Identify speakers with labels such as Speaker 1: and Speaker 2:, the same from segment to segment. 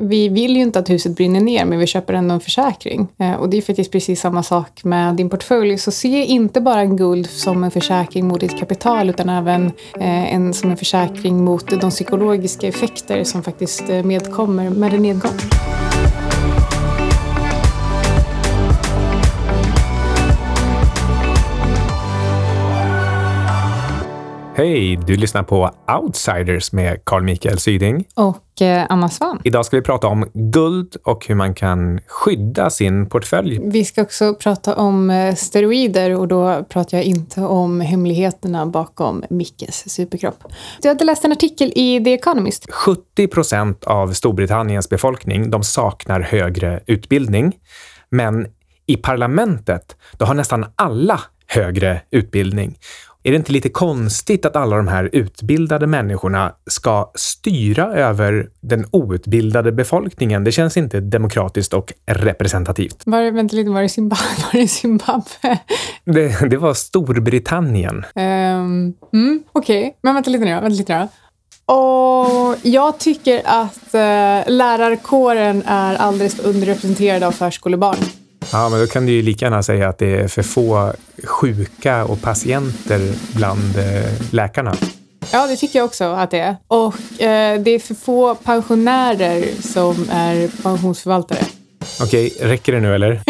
Speaker 1: Vi vill ju inte att huset brinner ner, men vi köper ändå en försäkring. Eh, och det är faktiskt precis samma sak med din portfölj. Så se inte bara en guld som en försäkring mot ditt kapital, utan även eh, en som en försäkring mot de psykologiska effekter som faktiskt eh, medkommer med en nedgång.
Speaker 2: Hej! Du lyssnar på Outsiders med Carl Mikael Syding.
Speaker 1: Och eh, Anna Svan.
Speaker 2: Idag ska vi prata om guld och hur man kan skydda sin portfölj.
Speaker 1: Vi ska också prata om eh, steroider och då pratar jag inte om hemligheterna bakom Mickes superkropp. Du hade läst en artikel i The Economist.
Speaker 2: 70 procent av Storbritanniens befolkning de saknar högre utbildning. Men i parlamentet, då har nästan alla högre utbildning. Är det inte lite konstigt att alla de här utbildade människorna ska styra över den outbildade befolkningen? Det känns inte demokratiskt och representativt.
Speaker 1: Var det, vänta lite, var det Zimbabwe? Var det, Zimbabwe?
Speaker 2: det, det var Storbritannien. Um,
Speaker 1: mm, Okej, okay. men vänta lite nu Vänta lite nu och jag tycker att uh, lärarkåren är alldeles för underrepresenterad av förskolebarn.
Speaker 2: Ja, men då kan du ju lika gärna säga att det är för få sjuka och patienter bland eh, läkarna.
Speaker 1: Ja, det tycker jag också att det är. Och eh, det är för få pensionärer som är pensionsförvaltare.
Speaker 2: Okej, räcker det nu eller?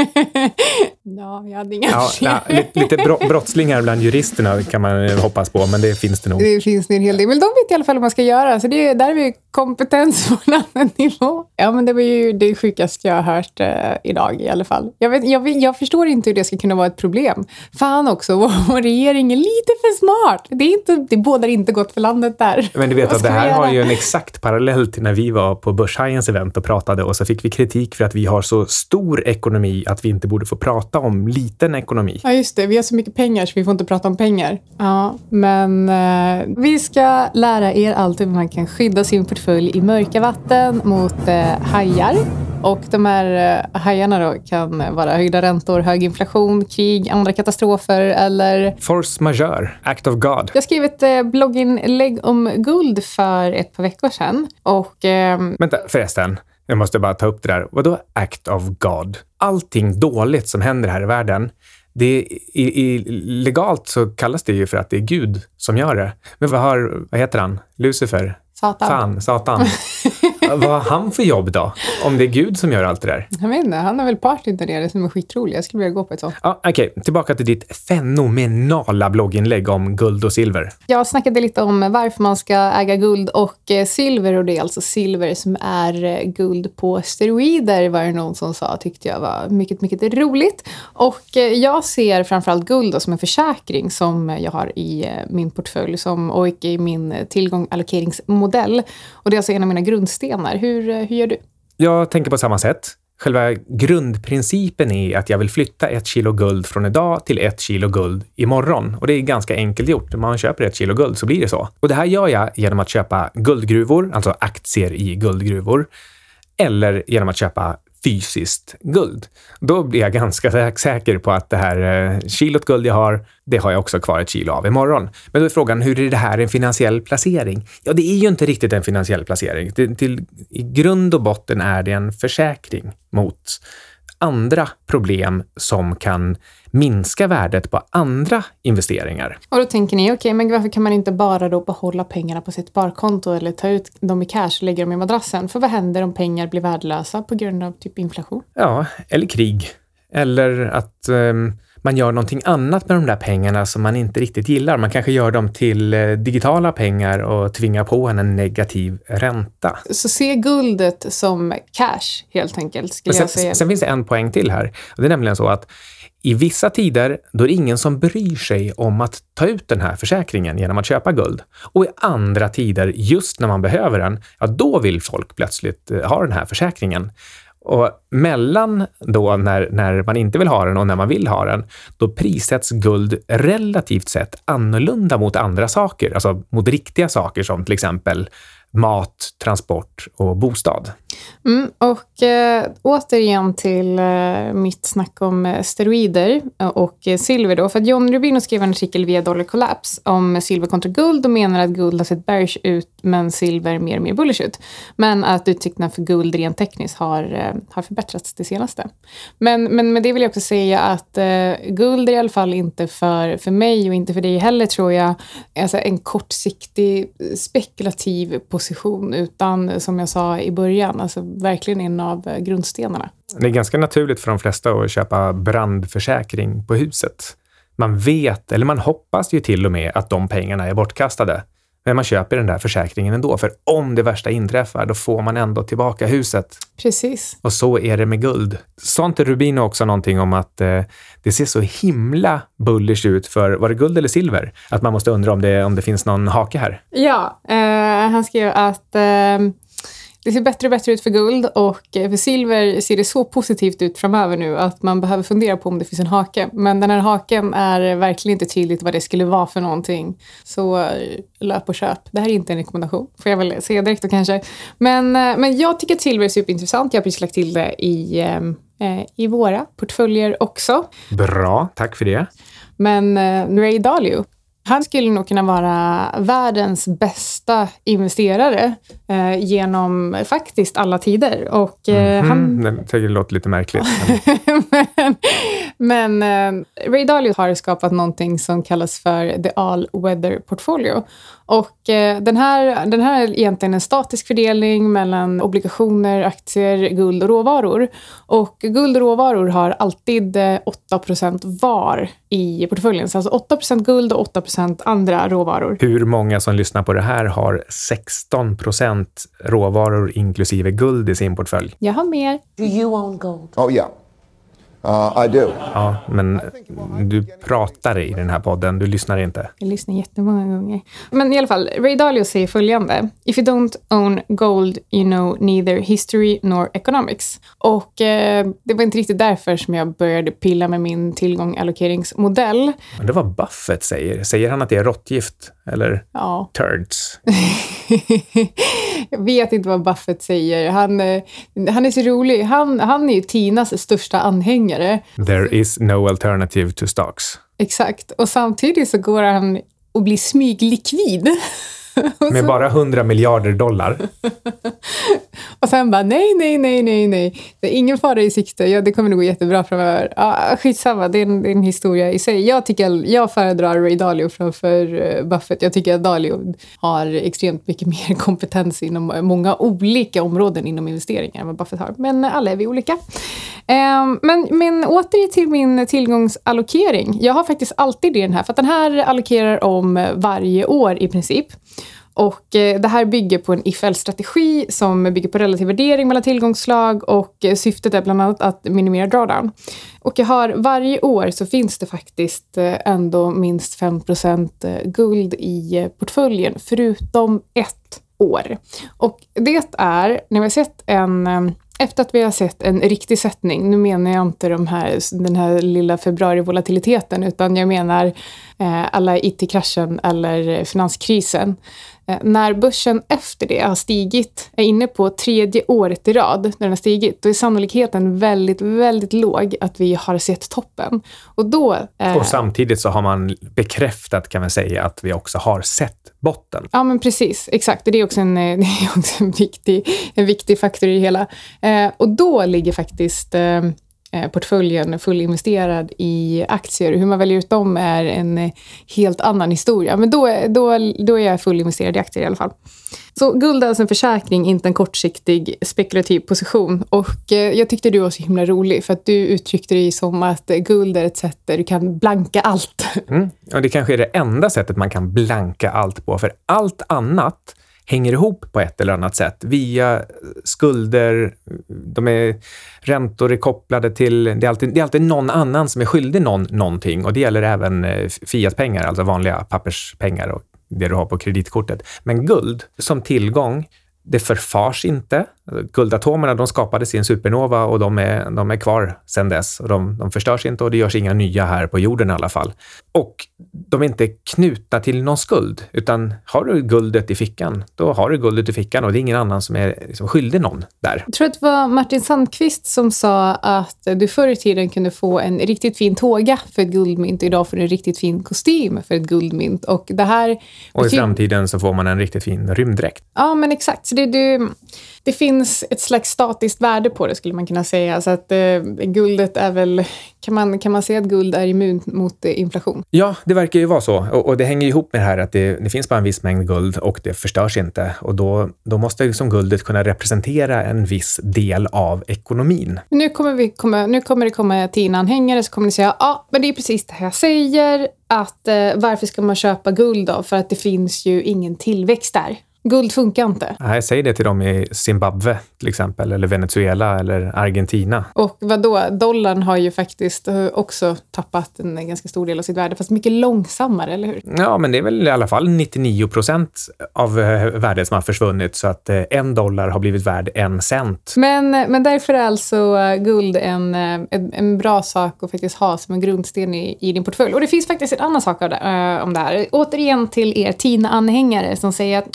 Speaker 1: Ja, jag hade inga ja,
Speaker 2: ja, Lite brottslingar bland juristerna kan man hoppas på, men det finns det nog.
Speaker 1: Det finns det en hel del. Men de vet i alla fall vad man ska göra, så det, där är vi kompetens på en annan nivå. Ja, men det var ju det sjukaste jag har hört eh, idag i alla fall. Jag, vet, jag, jag, förstår inte hur det ska kunna vara ett problem. Fan också, vår regering är lite för smart. Det, är inte, det bådar inte gott för landet där.
Speaker 2: Men du vet att det här har ju en exakt parallell till när vi var på Börshajens event och pratade och så fick vi kritik för att vi har så stor ekonomi att vi inte borde få prata om liten ekonomi.
Speaker 1: Ja, just det. Vi har så mycket pengar så vi får inte prata om pengar. Ja, men eh, vi ska lära er allt hur man kan skydda sin portfölj i mörka vatten mot eh, hajar. Och de här eh, hajarna då kan vara höjda räntor, hög inflation, krig, andra katastrofer eller...
Speaker 2: Force majeure, act of God.
Speaker 1: Jag skrev ett eh, blogginlägg om guld för ett par veckor sedan. Och... Eh,
Speaker 2: Vänta, förresten. Jag måste bara ta upp det där. Vadå act of God? Allting dåligt som händer här i världen, det i, i, legalt så kallas det ju för att det är Gud som gör det. Men vad har, vad heter han? Lucifer?
Speaker 1: Satan.
Speaker 2: Fan, Satan. Vad har han för jobb då? Om det är Gud som gör allt det där?
Speaker 1: Jag vet inte. Han har väl partyn där nere som är skitrolig. Jag skulle vilja gå på ett sånt.
Speaker 2: Ja, Okej, okay. tillbaka till ditt fenomenala blogginlägg om guld och silver.
Speaker 1: Jag snackade lite om varför man ska äga guld och eh, silver och det är alltså silver som är eh, guld på steroider var det någon som sa tyckte jag var mycket, mycket roligt. Och eh, jag ser framförallt guld som en försäkring som jag har i min portfölj som, och i min tillgång allokeringsmodell. Och det är alltså en av mina grundstenar tränar. Hur, eh, hur gör du?
Speaker 2: Jag tänker på samma sätt. Själva grundprincipen är att jag vill flytta ett kilo guld från idag till ett kilo guld imorgon. Och det är ganska enkelt gjort. Om man köper ett kilo guld så blir det så. Och det här gör jag genom att köpa guldgruvor, alltså aktier i guldgruvor, eller genom att köpa fysiskt guld. Då blir jag ganska säker på att det här eh, kilot guld jag har, det har jag också kvar ett kilo av imorgon. Men då är frågan, hur är det här en finansiell placering? Ja, det är ju inte riktigt en finansiell placering. Till, till, I grund och botten är det en försäkring mot andra problem som kan minska värdet på andra investeringar.
Speaker 1: Och då tänker ni, okej, okay, men varför kan man inte bara då behålla pengarna på sitt sparkonto eller ta ut dem i cash och lägga dem i madrassen? För vad händer om pengar blir värdelösa på grund av typ inflation?
Speaker 2: Ja, eller krig. Eller att um, man gör någonting annat med de där pengarna som man inte riktigt gillar. Man kanske gör dem till eh, digitala pengar och tvingar på en en negativ ränta.
Speaker 1: Så se guldet som cash helt enkelt, skulle
Speaker 2: sen,
Speaker 1: jag säga.
Speaker 2: Sen finns det en poäng till här. Det är nämligen så att i vissa tider, då är det ingen som bryr sig om att ta ut den här försäkringen genom att köpa guld. Och i andra tider, just när man behöver den, ja, då vill folk plötsligt eh, ha den här försäkringen. Och mellan då när, när man inte vill ha den och när man vill ha den, då prissätts guld relativt sett annorlunda mot andra saker, alltså mot riktiga saker som till exempel mat, transport och bostad.
Speaker 1: Mm, och eh, återigen till eh, mitt snack om eh, steroider och eh, silver. Då, för att John Rubino skrev en artikel via Dollar Collapse om silver kontra guld och menar att guld har sett bearish ut men silver mer och mer bullish ut. Men att utsikterna för guld rent tekniskt har, eh, har förbättrats det senaste. Men, men med det vill jag också säga att eh, guld är i alla fall inte för, för mig och inte för dig heller tror jag alltså en kortsiktig spekulativ position utan som jag sa i början, alltså verkligen en av eh, grundstenarna.
Speaker 2: Det är ganska naturligt för de flesta att köpa brandförsäkring på huset. Man vet, eller man hoppas ju till och med att de pengarna är bortkastade. Men man köper den där försäkringen ändå, för om det värsta inträffar, då får man ändå tillbaka huset.
Speaker 1: Precis.
Speaker 2: Och så är det med guld. Sa inte Rubino också någonting om att eh, det ser så himla bullish ut för, var det guld eller silver? Att man måste undra om det, om det finns någon hake här.
Speaker 1: Ja, eh, han skrev att eh det ser bättre och bättre ut för guld och eh, för silver ser det så positivt ut framöver nu att man behöver fundera på om det finns en hake. Men den här haken är verkligen inte tydligt vad det skulle vara för någonting. Så eh, löp och köp. Det här är inte en rekommendation, får jag väl säga direkt då kanske. Men, eh, men jag tycker att silver är superintressant. Jag har precis lagt till det i, i våra portföljer också.
Speaker 2: Bra, tack för det.
Speaker 1: Men Ray Dalio, han skulle nog kunna vara världens bästa investerare eh, genom faktiskt alla tider. Och, eh,
Speaker 2: mm, han... Det låter lite märkligt.
Speaker 1: men, men eh, Ray Dalio har skapat någonting som kallas för the all weather portfolio. Och eh, den, här, den här är egentligen en statisk fördelning mellan obligationer, aktier, guld och råvaror. Och guld och råvaror har alltid 8 eh, var i portföljen. Så alltså 8% guld och 8% andra råvaror.
Speaker 2: Hur många som lyssnar på det här har 16% råvaror inklusive guld i sin portfölj?
Speaker 1: Jag har mer.
Speaker 3: Do you own gold?
Speaker 4: Oh, yeah. Uh, I do.
Speaker 2: Ja, men du pratar i den här podden, du lyssnar inte.
Speaker 1: Jag lyssnar jättemånga gånger. Men i alla fall, Ray Dalio säger följande. If you don't own gold, you know neither history nor economics. Och eh, det var inte riktigt därför som jag började pilla med min tillgång-allokeringsmodell.
Speaker 2: Men det var Buffett säger. Säger han att det är råttgift? Eller
Speaker 1: ja.
Speaker 2: turds?
Speaker 1: jag vet inte vad Buffett säger. Han, eh, han är så rolig. Han, han är ju Tinas största anhängare.
Speaker 2: There is no alternative to stocks.
Speaker 1: Exakt. Och samtidigt så går han och blir smyglikvid.
Speaker 2: Med bara 100 miljarder dollar.
Speaker 1: och sen bara nej, nej, nej, nej, nej. Det är ingen fara i sikte. Ja, det kommer nog gå jättebra framöver. Ah, skitsamma, det är, en, det är en historia i sig. Jag, tycker, jag föredrar Ray Dalio framför eh, Buffett. Jag tycker att Dalio har extremt mycket mer kompetens inom många olika områden inom investeringar än vad Buffett har. Men alla är vi olika. Um, men, men åter till min tillgångsallokering. Jag har faktiskt alltid det den här, för att den här allokerar om varje år i princip. Och eh, det här bygger på en IFL-strategi som bygger på relativ värdering mellan tillgångsslag och eh, syftet är bland annat att minimera drawdown. Och jag har varje år så finns det faktiskt eh, ändå minst 5% guld i portföljen förutom ett år. Och det är när vi har sett en efter att vi har sett en riktig sättning, nu menar jag inte de här, den här lilla februarivolatiliteten utan jag menar eh, alla IT-kraschen eller finanskrisen, när börsen efter det har stigit, är inne på tredje året i rad när den har stigit, då är sannolikheten väldigt, väldigt låg att vi har sett toppen. Och, då,
Speaker 2: eh, och samtidigt så har man bekräftat, kan man säga, att vi också har sett botten.
Speaker 1: Ja, men precis. Exakt. Det är också en, det är också en, viktig, en viktig faktor i det hela. Eh, och då ligger faktiskt eh, Eh, Eh, portföljen fullinvesterad i aktier. Hur man väljer ut dem är en eh, helt annan historia. Men då, då, då är jag fullinvesterad i aktier i alla fall. Så guld är alltså en försäkring, inte en kortsiktig spekulativ position. Och eh, jag tyckte du var så himla rolig för att du uttryckte dig som att guld är ett sätt där du kan blanka allt.
Speaker 2: Mm. Och det kanske är det enda sättet man kan blanka allt på, för allt annat hänger ihop på ett eller annat sätt via skulder. De är, räntor är kopplade till... Det är, alltid, det är alltid någon annan som är skyldig någon någonting och det gäller även eh, fiatpengar, alltså vanliga papperspengar och det du har på kreditkortet. Men guld som tillgång, det förfars inte. Guldatomerna de skapades i en supernova och de är, de är kvar sedan dess. De, de förstörs inte och det görs inga nya här på jorden i alla fall. Och de är inte knutna till någon skuld, utan har du guldet i fickan, då har du guldet i fickan och det är ingen annan som är liksom skyldig någon där.
Speaker 1: Jag tror att det var Martin Sandqvist som sa att du förr i tiden kunde få en riktigt fin tåga för ett guldmynt. Idag får du en riktigt fin kostym för ett guldmynt. Och, det här
Speaker 2: och i framtiden så får man en riktigt fin rymddräkt.
Speaker 1: Ja, men exakt. Så det, det, det finns ett slags statiskt värde på det, skulle man kunna säga. Så att eh, guldet är väl... Kan man, kan man säga att guld är immun mot eh, inflation?
Speaker 2: Ja, det verkar ju vara så. Och, och det hänger ihop med det här att det, det, finns bara en viss mängd guld och det förstörs inte. Och då, då måste liksom guldet kunna representera en viss del av ekonomin.
Speaker 1: Nu kommer, vi komma, nu kommer det komma TIN-anhängare så kommer ni säga ja, men det är precis det här jag säger. Att eh, varför ska man köpa guld då? För att det finns ju ingen tillväxt där. Guld funkar inte.
Speaker 2: Nej, säg det till dem i Zimbabwe till exempel, eller Venezuela eller Argentina.
Speaker 1: Och vad då? Dollarn har ju faktiskt eh, också tappat en ganska stor del av sitt värde, fast mycket långsammare, eller hur?
Speaker 2: Ja, men det är väl i alla fall 99 procent av eh, värdet som har försvunnit, så att eh, en dollar har blivit värd en cent.
Speaker 1: Men, men därför är alltså guld en, en, en bra sak att faktiskt ha som en grundsten i, i din portfölj. Och det finns faktiskt en annan sak det, om det här. Återigen till er TIN-anhängare som säger att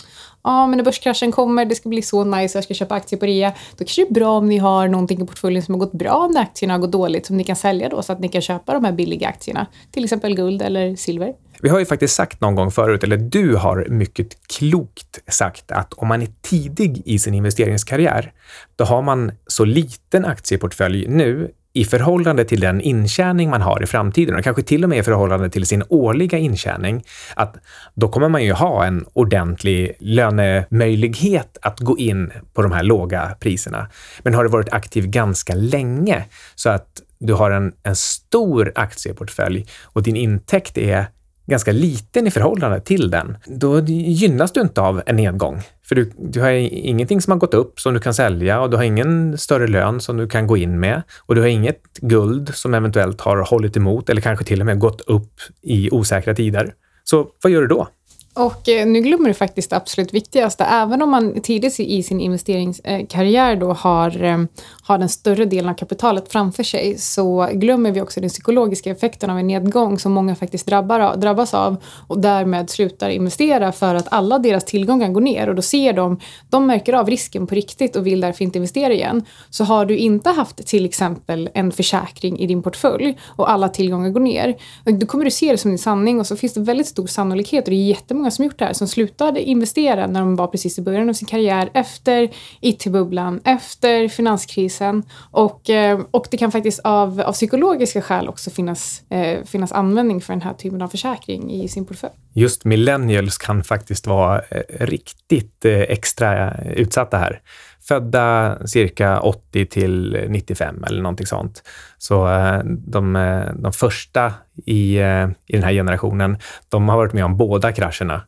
Speaker 1: ja, men när börskraschen kommer, det ska bli så nice, jag ska köpa aktier på rea. Då kanske det är bra om ni har någonting i portföljen som har gått bra när aktierna har gått dåligt, som ni kan sälja då, så att ni kan köpa de här billiga aktierna. Till exempel guld eller silver.
Speaker 2: Vi har ju faktiskt sagt någon gång förut, eller du har mycket klokt sagt att om man är tidig i sin investeringskarriär, då har man så liten aktieportfölj nu i förhållande till den intjäning man har i framtiden och kanske till och med i förhållande till sin årliga intjäning, att då kommer man ju ha en ordentlig lönemöjlighet att gå in på de här låga priserna. Men har du varit aktiv ganska länge så att du har en, en stor aktieportfölj och din intäkt är ganska liten i förhållande till den, då gynnas du inte av en nedgång. För du, du har ingenting som har gått upp som du kan sälja och du har ingen större lön som du kan gå in med och du har inget guld som eventuellt har hållit emot eller kanske till och med gått upp i osäkra tider. Så vad gör du då?
Speaker 1: Och eh, nu glömmer du faktiskt det absolut viktigaste. Även om man tidigt i sin investeringskarriär då har, eh, har den större delen av kapitalet framför sig så glömmer vi också den psykologiska effekten av en nedgång som många faktiskt drabbar, drabbas av och därmed slutar investera för att alla deras tillgångar går ner och då ser de, de märker av risken på riktigt och vill därför inte investera igen. Så har du inte haft till exempel en försäkring i din portfölj och alla tillgångar går ner, då kommer du se det som din sanning och så finns det väldigt stor sannolikhet och det är jättemånga många som gjort det här, som slutade investera när de var precis i början av sin karriär, efter IT-bubblan, efter finanskrisen. Och, eh, och det kan faktiskt av, av psykologiska skäl också finnas, eh, finnas användning för den här typen av försäkring i sin portfölj.
Speaker 2: Just millennials kan faktiskt vara eh, riktigt eh, extra utsatta här födda cirka 80 till 95 eller någonting sånt. Så eh, de, eh, de första i, eh, i den här generationen, de har varit med om båda krascherna.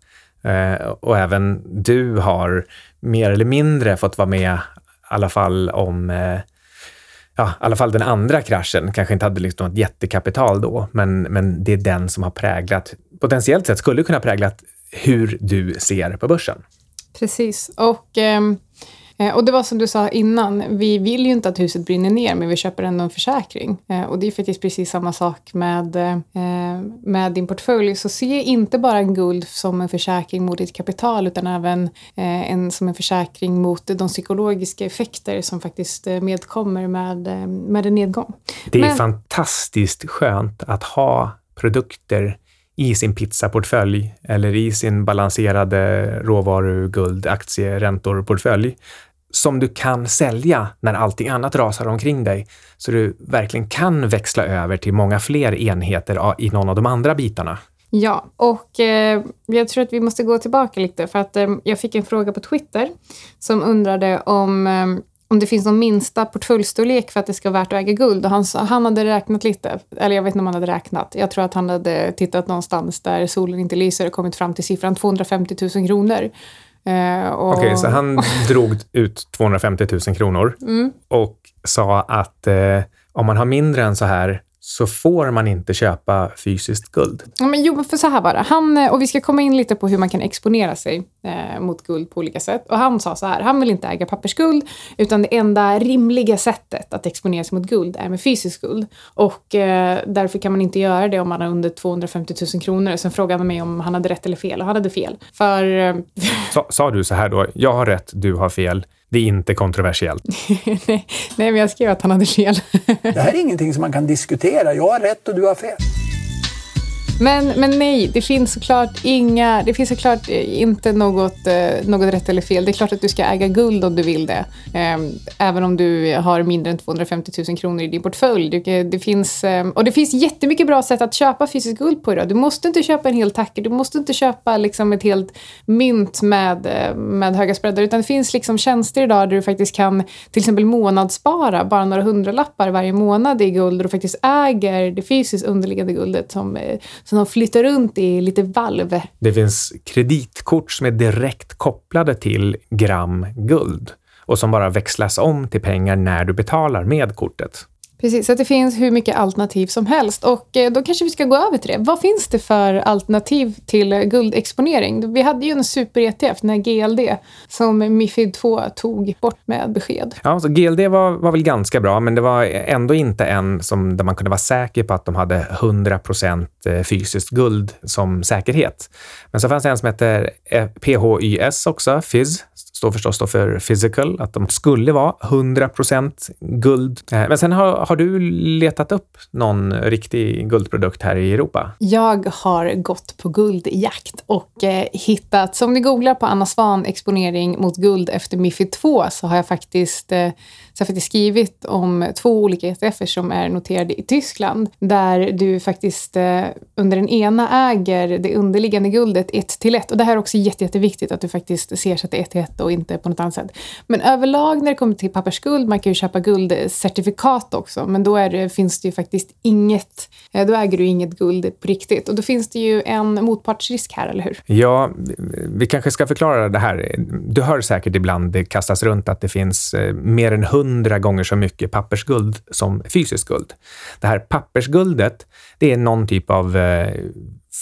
Speaker 2: Och även du har mer eller mindre fått vara med i alla fall om ja, i alla fall den andra kraschen, kanske inte hade liksom ett jättekapital då, men, men det är den som har präglat, potentiellt sett skulle kunna präglat hur du ser på börsen.
Speaker 1: Precis. Och Eh, och det var som du sa innan, vi vill ju inte att huset brinner ner men vi köper ändå en försäkring. Eh, och det är faktiskt precis samma sak med, eh, med din portfölj. Så se inte bara en guld som en försäkring mot ditt kapital utan även en, som en försäkring mot de psykologiska effekter som faktiskt medkommer med, med en nedgång.
Speaker 2: Det är men, fantastiskt skönt att ha produkter i sin pizzaportfölj eller i sin balanserade råvaru, guld, aktie, räntor portfölj som du kan sälja när allting annat rasar omkring dig. Så du verkligen kan växla över till många fler enheter i någon av de andra bitarna.
Speaker 1: Ja, och eh, jag tror att vi måste gå tillbaka lite för att eh, jag fick en fråga på Twitter som undrade om eh, om det finns någon minsta portföljstorlek för att det ska vara värt att äga guld. Och han, han hade räknat lite, eller jag vet inte om han hade räknat. Jag tror att han hade tittat någonstans där solen inte lyser och kommit fram till siffran 250 000 kronor.
Speaker 2: Eh, och... Okej, okay, så han drog ut 250 000 kronor mm. och sa att eh, om man har mindre än så här så får man inte köpa fysiskt guld.
Speaker 1: Ja, men jo, för så här var det. Han, eh, och vi ska komma in lite på hur man kan exponera sig eh, mot guld på olika sätt. Och han sa så här, han vill inte äga pappersguld, utan det enda rimliga sättet att exponera sig mot guld är med fysiskt guld. Och eh, därför kan man inte göra det om man har under 250 000 kronor. Sen frågade han mig om han hade rätt eller fel och han hade fel. För... Eh,
Speaker 2: sa, sa du så här då, jag har rätt, du har fel. Det är inte kontroversiellt.
Speaker 1: nej, nej, men jag skrev att han hade fel.
Speaker 3: det här är ingenting som man kan diskutera. Jag har rätt och du har fel.
Speaker 1: Men, men nej, det finns såklart inga, det finns såklart eh, inte något, eh, något rätt eller fel. Det är klart att du ska äga guld om du vill det. Ehm, även om du har mindre än 250 000 kronor i din portfölj. Det, det finns, ehm, och det finns jättemycket bra sätt att köpa fysiskt guld på idag. Du måste inte köpa en hel tacka, du måste inte köpa liksom ett helt mynt med, eh, med höga spreadar. Utan det finns liksom tjänster idag där du faktiskt kan till exempel månadsspara bara några hundralappar varje månad i guld och du faktiskt äger det fysiskt underliggande guldet som så som de flyttar runt i lite valv.
Speaker 2: Det finns kreditkort som är direkt kopplade till gram guld och som bara växlas om till pengar när du betalar med kortet.
Speaker 1: Precis, så att det finns hur mycket alternativ som helst. Och eh, då kanske vi ska gå över till det. Vad finns det för alternativ till eh, guldexponering? Vi hade ju en super-ETF, den här GLD, som Mifid 2 tog bort med besked.
Speaker 2: Ja, så GLD var, var väl ganska bra, men det var ändå inte en som, där man kunde vara säker på att de hade 100 eh, fysiskt guld som säkerhet. Men så fanns det en som heter PHYS också, FIS, står förstås då för physical, att de skulle vara 100% guld. Eh, men sen har, har du letat upp någon riktig guldprodukt här i Europa?
Speaker 1: Jag har gått på guldjakt och eh, hittat, som ni googlar på Anna Svan exponering mot guld efter Mifid 2 så har jag faktiskt eh, så jag faktiskt skrivit om två olika ETFer som är noterade i Tyskland där du faktiskt eh, under den ena äger det underliggande guldet 1 till 1. Och det här är också jätte, jätteviktigt att du faktiskt ser så att det är 1 till 1 och inte på något annat sätt. Men överlag när det kommer till pappersguld, man kan ju köpa guldcertifikat också, men då är det, finns det ju faktiskt inget, eh, då äger du inget guld på riktigt. Och då finns det ju en motpartsrisk här, eller hur?
Speaker 2: Ja, vi kanske ska förklara det här. Du hör säkert ibland det kastas runt att det finns eh, mer än 100 hundra gånger så mycket pappersguld som fysiskt guld. Det här pappersguldet, det är någon typ av eh,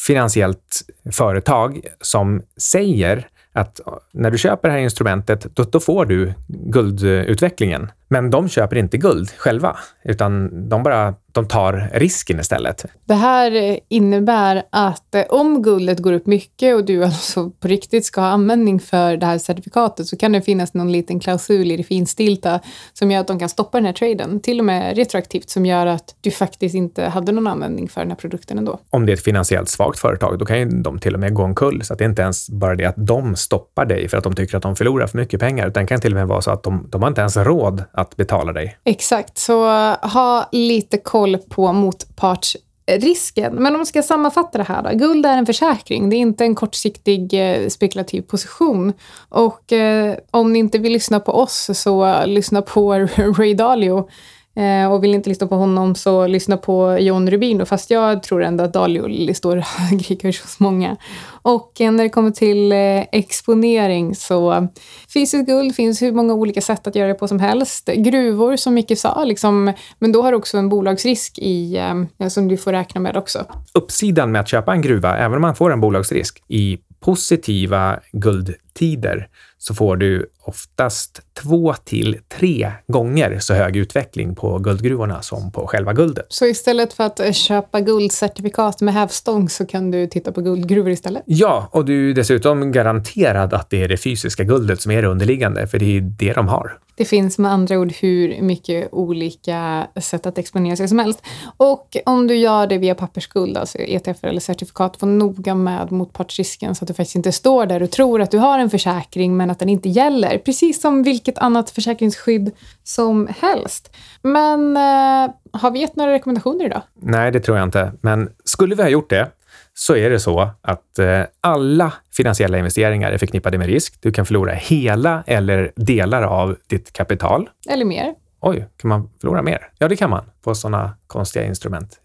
Speaker 2: finansiellt företag som säger att eh, när du köper det här instrumentet, då, då får du guldutvecklingen. Men de köper inte guld själva, utan de bara de tar risken istället.
Speaker 1: Det här innebär att eh, om guldet går upp mycket och du alltså på riktigt ska ha användning för det här certifikatet så kan det finnas någon liten klausul i det finstilta som gör att de kan stoppa den här traden, till och med retroaktivt, som gör att du faktiskt inte hade någon användning för den här produkten ändå.
Speaker 2: Om det är ett finansiellt svagt företag, då kan ju de till och med gå omkull. Så att det är inte ens bara det att de stoppar dig för att de tycker att de förlorar för mycket pengar, utan det kan till och med vara så att de, de har inte ens råd att betala dig.
Speaker 1: Exakt, så eh, ha lite koll på motpartsrisken. Men om man ska sammanfatta det här då. Guld är en försäkring. Det är inte en kortsiktig eh, spekulativ position. Och eh, om ni inte vill lyssna på oss så lyssna på Ray Dalio Eh, och vill inte lyssna på honom så lyssna på John Rubino, fast jag tror ändå att Dalio står högre i kurs hos många. Och eh, när det kommer till eh, exponering så fysiskt guld finns hur många olika sätt att göra det på som helst. Gruvor som Micke sa, liksom, men då har du också en bolagsrisk i, eh, som du får räkna med också.
Speaker 2: Uppsidan med att köpa en gruva, även om man får en bolagsrisk, i positiva guldtider så får du oftast två till tre gånger så hög utveckling på guldgruvorna som på själva guldet.
Speaker 1: Så istället för att eh, köpa guldcertifikat med hävstång så kan du titta på guldgruvor istället?
Speaker 2: Ja, och du är dessutom garanterad att det är det fysiska guldet som är det underliggande, för det är det de har.
Speaker 1: Det finns med andra ord hur mycket olika sätt att exponera sig som helst. Och om du gör det via pappersguld, alltså ETF eller certifikat, var noga med motpartsrisken så att du faktiskt inte står där och tror att du har en försäkring men att den inte gäller. Precis som vilket annat försäkringsskydd som helst. Men eh, har vi gett några rekommendationer idag?
Speaker 2: Nej, det tror jag inte. Men skulle vi ha gjort det så är det så att eh, alla finansiella investeringar är förknippade med risk. Du kan förlora hela eller delar av ditt kapital.
Speaker 1: Eller mer.
Speaker 2: Oj, kan man förlora mer? Ja, det kan man på sådana konstiga instrument.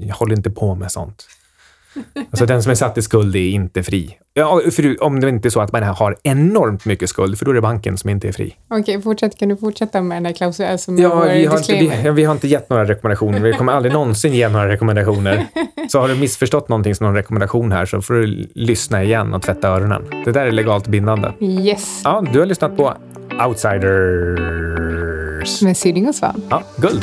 Speaker 2: Jag håller inte på med sånt. Alltså den som är satt i skuld är inte fri. Ja, för om det inte är så att man har enormt mycket skuld, för då är det banken som inte är fri.
Speaker 1: Okej, fortsätt. Kan du fortsätta med den här klausulen som
Speaker 2: Ja,
Speaker 1: vår
Speaker 2: vi har, inte, vi, vi har inte gett några rekommendationer. Vi kommer aldrig någonsin ge några rekommendationer. Så har du missförstått någonting som någon rekommendation här så får du lyssna igen och tvätta öronen. Det där är legalt bindande.
Speaker 1: Yes,
Speaker 2: Ja, du har lyssnat på Outsiders.
Speaker 1: med Syding och Svan.
Speaker 2: Ja, guld.